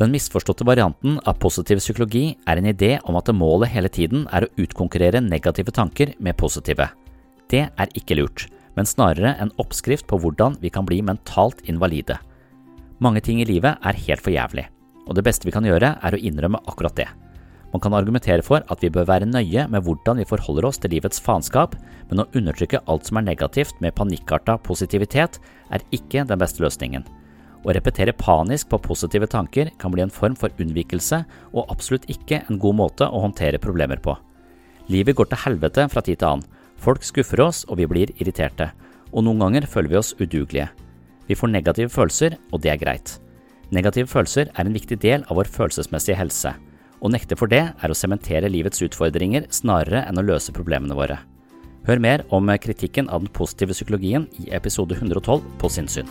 Den misforståtte varianten av positiv psykologi er en idé om at målet hele tiden er å utkonkurrere negative tanker med positive. Det er ikke lurt, men snarere en oppskrift på hvordan vi kan bli mentalt invalide. Mange ting i livet er helt for jævlig, og det beste vi kan gjøre er å innrømme akkurat det. Man kan argumentere for at vi bør være nøye med hvordan vi forholder oss til livets faenskap, men å undertrykke alt som er negativt med panikkarta positivitet, er ikke den beste løsningen. Å repetere panisk på positive tanker kan bli en form for unnvikelse og absolutt ikke en god måte å håndtere problemer på. Livet går til helvete fra tid til annen, folk skuffer oss og vi blir irriterte, og noen ganger føler vi oss udugelige. Vi får negative følelser, og det er greit. Negative følelser er en viktig del av vår følelsesmessige helse. Å nekte for det er å sementere livets utfordringer snarere enn å løse problemene våre. Hør mer om kritikken av den positive psykologien i episode 112 på Sinnsyn.